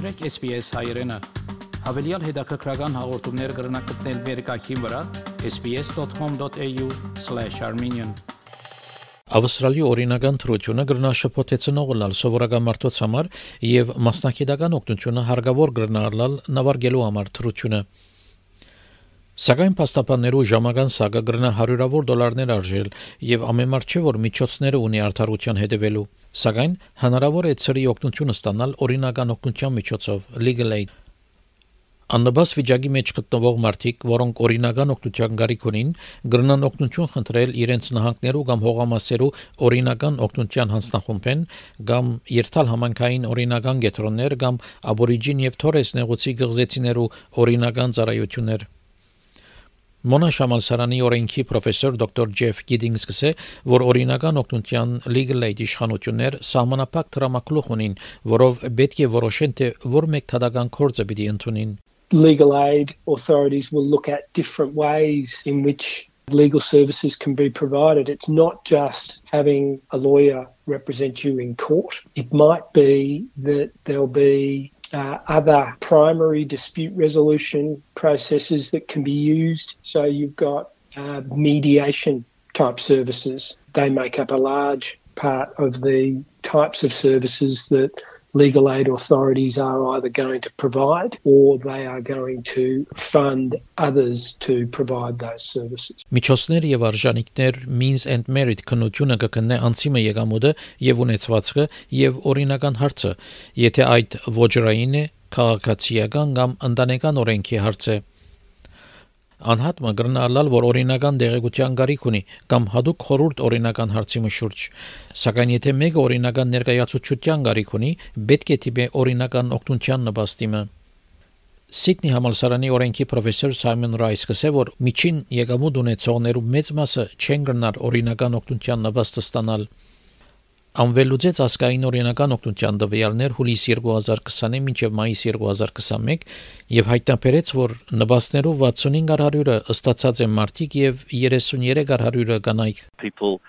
մտրեք SPS հայերեն։ Հավելյալ հետաքրքրական հաղորդումներ կգրնակցնել վերկայքին վրա sps.com.au/armenian Ավստրալիի օրինական թրությունը գրնաշփոթեցնող լալ սովորական մարդոց համար եւ մասնակիտական օգնությունը հարգավոր գրնալալ նավարգելու համար թրությունը Սակայն փաստաբաններու ժամական սակը գրնա հարյուրավոր դոլարներ արժել եւ ամենամարդ չէ որ միջոցները ունի արդարության հետևելու Սակայն հնարավոր է ծրի օգնությունը ստանալ օրինական օգնության միջոցով legal aid. Աննբաս վիճակի մեջ գտնվող մարդիկ, որոնք օրինական օգնության գարիք ունին, գրնան օգնություն խնդրել իրենց նահանգներու կամ հողամասերու օրինական օգնության հանձնախումբեն կամ երթալ համանքային օրինական գետրոններ կամ աբորիջին եւ թորես նեղուցի գղզեցիներու օրինական ծառայություններ։ Մոնա Շամալսարանի օրենքի պրոֆեսոր դոկտոր Ջեֆ Գիդինգս կսե, որ օրինական օգնության legal aid իշխանություններ սահմանափակ դրամակլուխ ունին, որով պետք է որոշեն թե որ մեկ թադական կորձը պիտի ընդունին legal aid authorities will look at different ways in which legal services can be provided. It's not just having a lawyer represent you in court. It might be that there'll be uh, other primary dispute resolution processes that can be used. So you've got uh, mediation type services. They make up a large part of the types of services that legal aid authorities are either going to provide or they are going to fund others to provide those services. Միջոցներ եւ արժանինքներ means and merit քննությունը կգտնե անցիմը եկամուտը եւ ունեցվածքը եւ օրինական հարցը, եթե այդ ոչռային է, քաղաքացիական կամ ընտանեկան օրենքի հարց է անհատ մգրնալալ, որ օրինական դեղեցության գարիք ունի կամ հadoop խորուրդ օրինական հարցի մշուրջ։ Սակայն եթե մեկը օրինական ներկայացուցչության գարիք ունի, պետք է տիպե օրինական օգնության նպաստիմը։ Սիդնի համալսարանի օրենքի պրոֆեսոր Սայմոն Ռայս կսե որ միջին եկամուտ ունեցողներու մեծ մասը չեն գնար օրինական օգնության նպաստը ստանալ Անվելուծեց ասկային օրինական օգնության տվյալներ հուլիս 2020-ին մինչև մայիս 2021 եւ հայտնաբերեց, որ նպաստներով 65%-ը ըստացած են մարդիկ եւ 33%-ը կանայք։ People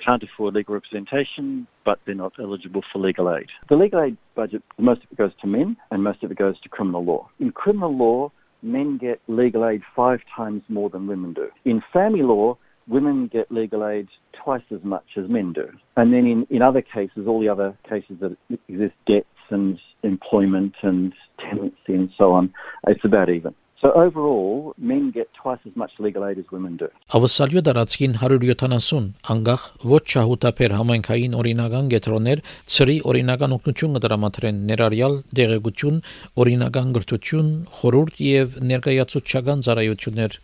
can't afford legal representation, but they're not eligible for legal aid. The legal aid budget, most of it goes to men and most of it goes to criminal law. In criminal law, men get legal aid five times more than women do. In family law, women get legal aid twice as much as men do. And then in, in other cases, all the other cases that exist, debts and employment and tenancy and so on, it's about even. So overall, men get twice as much legal aid as women do. Ավսալյո դարածքին 170 անգախ ոչ շահութապեր համայնքային օրինական գետրոներ ծրի օրինական օգնություն կդրամատրեն ներառյալ դեղեցություն, օրինական գրթություն, խորուրդ եւ ներկայացուցչական ծառայություններ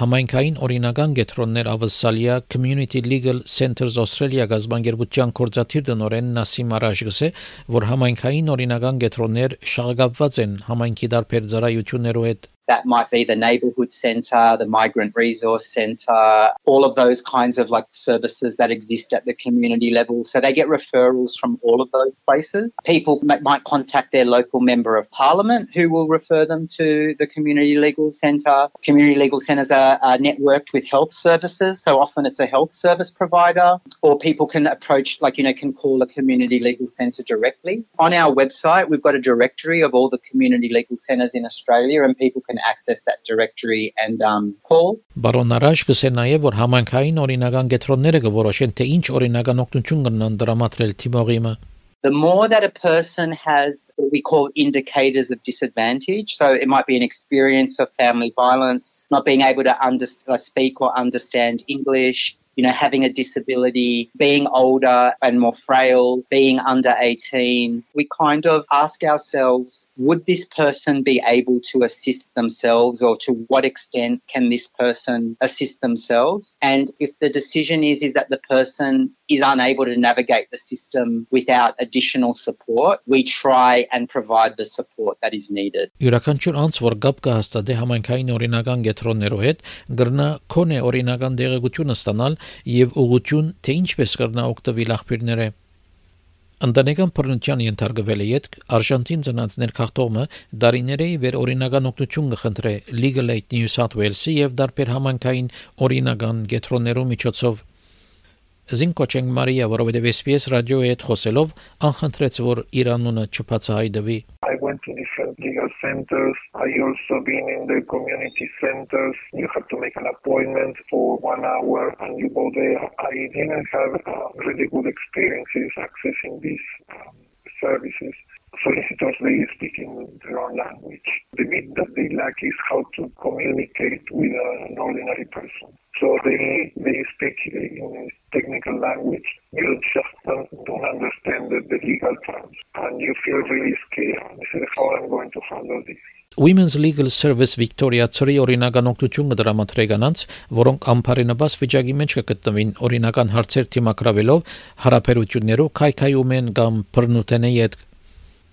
Համայնքային օրինական գետրոններ ավսալիա Community Legal Centers Australia գազբանգերության կորզաթիր դնորեն Նասիմ Արաշգսը, որ համայնքային օրինական գետրոններ շահագապված են համայնքի դարբեր ծառայություններով հետ That might be the neighborhood center, the migrant resource center, all of those kinds of like services that exist at the community level. So they get referrals from all of those places. People might contact their local member of parliament who will refer them to the community legal center. Community legal centers are, are networked with health services. So often it's a health service provider or people can approach, like, you know, can call a community legal center directly. On our website, we've got a directory of all the community legal centers in Australia and people can access that directory and um, call. Բարոն Արաշ կսե նաև որ համանքային օրինական գետրոնները կորոշեն թե ինչ օրինական օգնություն կնան դրամատրել թիմողիմը the more that a person has what we call indicators of disadvantage, so it might be an experience of family violence, not being able to under, uh, speak or understand English, you know, having a disability, being older and more frail, being under 18, we kind of ask ourselves, would this person be able to assist themselves or to what extent can this person assist themselves? And if the decision is, is that the person is unable to navigate the system without additional support, we try and provide the support that is needed. Յուրաքանչյուր անց որ գապ կհաստատի համայնքային օրինական գետրոններով հետ, գրնա քոնե օրինական դեղեցությունը ստանալ եւ ուղղություն թե ինչպես կրնա օգտվել աղբյուրները Ընտանեկան բռնության ենթարկվել է յետք Արժանտին ծնանցներ քաղտողը դարիների վեր օրինական օգնություն կխնդրե Legal Aid New South Wales-ի եւ դարբեր համանքային օրինական գետրոններու միջոցով Զին կոչենք Մարիա, որովհետև SPS ռադիոյի հետ խոսելով անխնդրեց, որ իր անունը չբացահայտվի։ I went to different legal centers. I also been in the community centers. You have to make an appointment for one hour and you go there. I didn't have uh, really good experiences accessing these um, services. Solicitors, they speak in their own language. The bit that they lack is how to communicate with an ordinary person. So they, they speak in technical language. You just don't, don't understand the, the legal terms. And you feel really scared. You say, how am I going to handle this? Women's Legal Service Victoria ծրի օրինական օգնություն կդրամատրե կանանց, որոնք ամբարենաբաս վիճակի մեջ կգտնվին օրինական հարցեր թիմակրավելով հարաբերություններով քայքայում են կամ բռնութենի հետ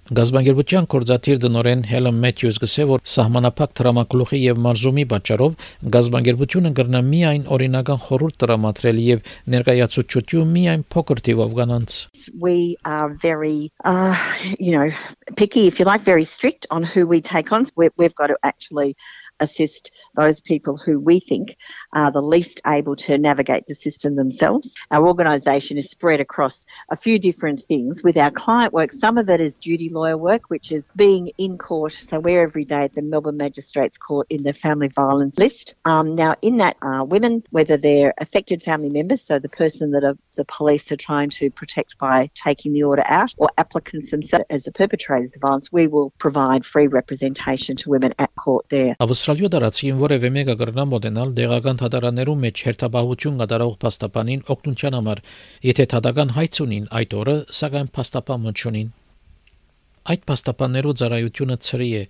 Գազբանգերության կորզաթիր դնորեն Հելեն Մեթյուս գսե որ սահմանափակ տրամակլուխի եւ մարզումի պատճառով գազբանգերությունը կրնա միայն օրինական խորհուրդ տրամադրել եւ ներկայացուցչություն միայն փոքր թիվով կանանց We are very uh, you know picky if you like very strict on who we take on. We, we've got to actually assist those people who we think are the least able to navigate the system themselves. Our organisation is spread across a few different things. With our client work, some of it is duty lawyer work, which is being in court. So we're every day at the Melbourne Magistrates Court in the family violence list. Um, now, in that, uh, women, whether they're affected family members, so the person that are, the police are trying to protect by taking the order out, or applicants themselves as the perpetrators of violence, we will provide free representation to women at court there. Ավստրալիա դարացին որևէ մեկը կրնա մոդենալ դեղական թադարաներում մեջ հերթաբահություն կատարող փաստաբանին օգնության համար, եթե թադական հայց ունին այդ օրը, սակայն փաստաբան չունին։ Այդ փաստաբաններու ծառայությունը ծրի է,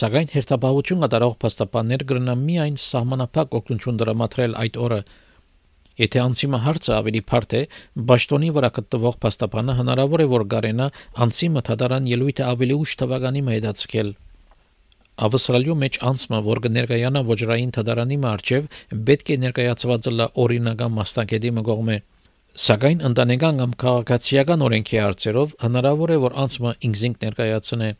սակայն հերթաբահություն կատարող փաստաբաններ կրնա միայն սահմանափակ օգնություն դրամատրել այդ օրը։ Եթե անցիմը հարցը ավելի բարդ է, ճշտոնի վրա գտնվող փաստաբանը հնարավոր է որ գարենա անցիմը թադարան ելույթը ավելի ուշ թվականի մետացկել։ Ավստրալիու մեջ անցումը, որ կներկայանա ոչռային թդարանի մարչև, պետք է ներկայացված լա օրինական մասնակետի մգողմե։ Սակայն ընտանեկան կամ քաղաքացիական օրենքի հարցերով հնարավոր է որ անցումը ինքնին ներկայացնե։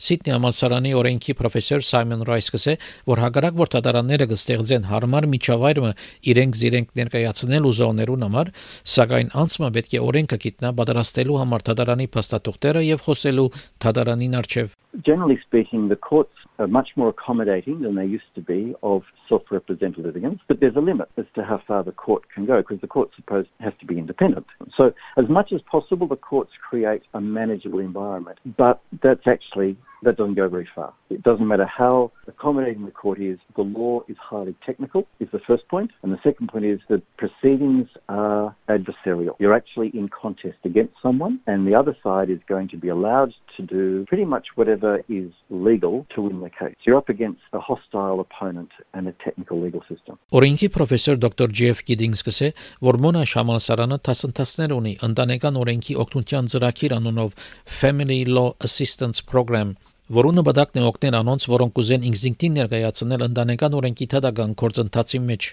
Սիդնի համալսարանի օրենքի պրոֆեսոր Սայմոն Ռայս կսե, որ հակառակ որ դատարանները կստեղծեն հարմար միջավայրը իրենք զիրենք ներկայացնել ուզողներուն համար, սակայն անցումը պետք է օրենքը գիտնա պատրաստելու համար դատարանի փաստաթուղթերը եւ խոսելու դատարանին արչեւ։ Generally speaking, the courts are much more accommodating than they used to be of self-represented litigants, but there's a limit as to how far the court can go because the court supposed has to be independent. So as much as possible, the courts create a manageable environment, but that's actually that doesn't go very far. It doesn't matter how accommodating the court is, the law is highly technical, is the first point. And the second point is that proceedings are adversarial. You're actually in contest against someone, and the other side is going to be allowed to do pretty much whatever is legal to win the case. You're up against a hostile opponent and a technical legal system. Օրենքի պրոֆեսոր դոկտոր Ջեֆ Գիդինգս կսե, որ Մոնա Շամալսարանը տասնտասներ ունի ընտանեկան օրենքի օգնության ծրագիր անունով Family Law Assistance Program որոնը նպատակն է օգնել անոնց, որոնք ուզեն ինքնին ներկայացնել ընտանեկան օրենքի թադական գործընթացի մեջ։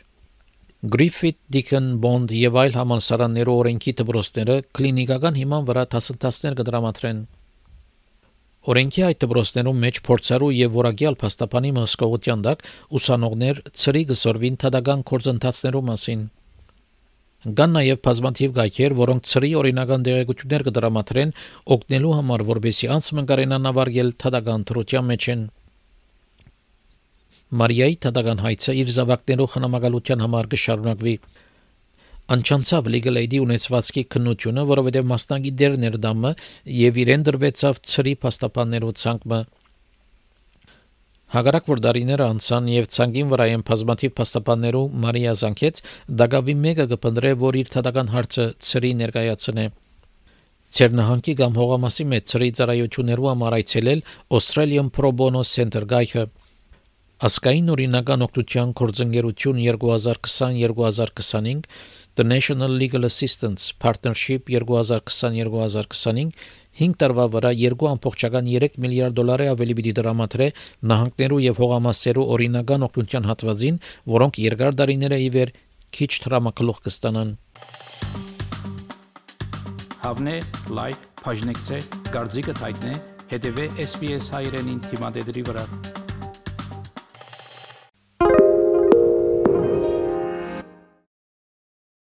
Griffith, Deacon, Bond եւ այլ համալսարաններու օրենքի դպրոցները կլինիկական հիման վրա դասընթացներ կդրամատրեն։ Օրենքի այդ դպրոցներում մեջ փորձարու եւ որակյալ փաստաբանի մսկողության դակ ուսանողներ ծրի գսորվին թադական գործընթացներու մասին։ Կան նաև բազմաթիվ գայքեր, որոնք ծրի օրինական դեղեցություններ կդրամատրեն օգնելու համար, որբեսի անցումը կարենան ավարգել թադական թրության մեջ են։ Մարիայի թադական հայցը իր զավակներով խնամակալության համար կշարունակվի։ Անչանցավ legal aid-ի ունեցվածքի քննությունը, որովհետև մասնագի դերներ դամը եւ իրեն դրվեցավ ծրի փաստաբաններու ցանկը Հագարակ որ դարիները անցան եւ ցանգին վրա են բազմաթիվ փաստաբաններու Մարիա Զանկեց դակավի մեկը կփնդրե որ իր թադական հարցը ծրի ներկայացնե Ցերնահանքի կամ հողամասի մեջ ծրի ծառայություններու համար այցելել Australian Pro Bono Center գայքը Ասկային օրինական օգնության կորձընկերություն 2020-2025 The National Legal Assistance Partnership 2020-2025 5 տարվա վրա 2.3 միլիարդ դոլարի ավելի պիտի դրամատրե նահանգներու եւ հողամասերու օրինական օգնության հատվածին, որոնք երկար դարիները ի վեր քիչ տրամակլուխ կստանան։ Հավնե, լայք, բաժնեկցե, դարձիկը թայտնե, հետեւե SPS հայրենին թիմադեդի վրա։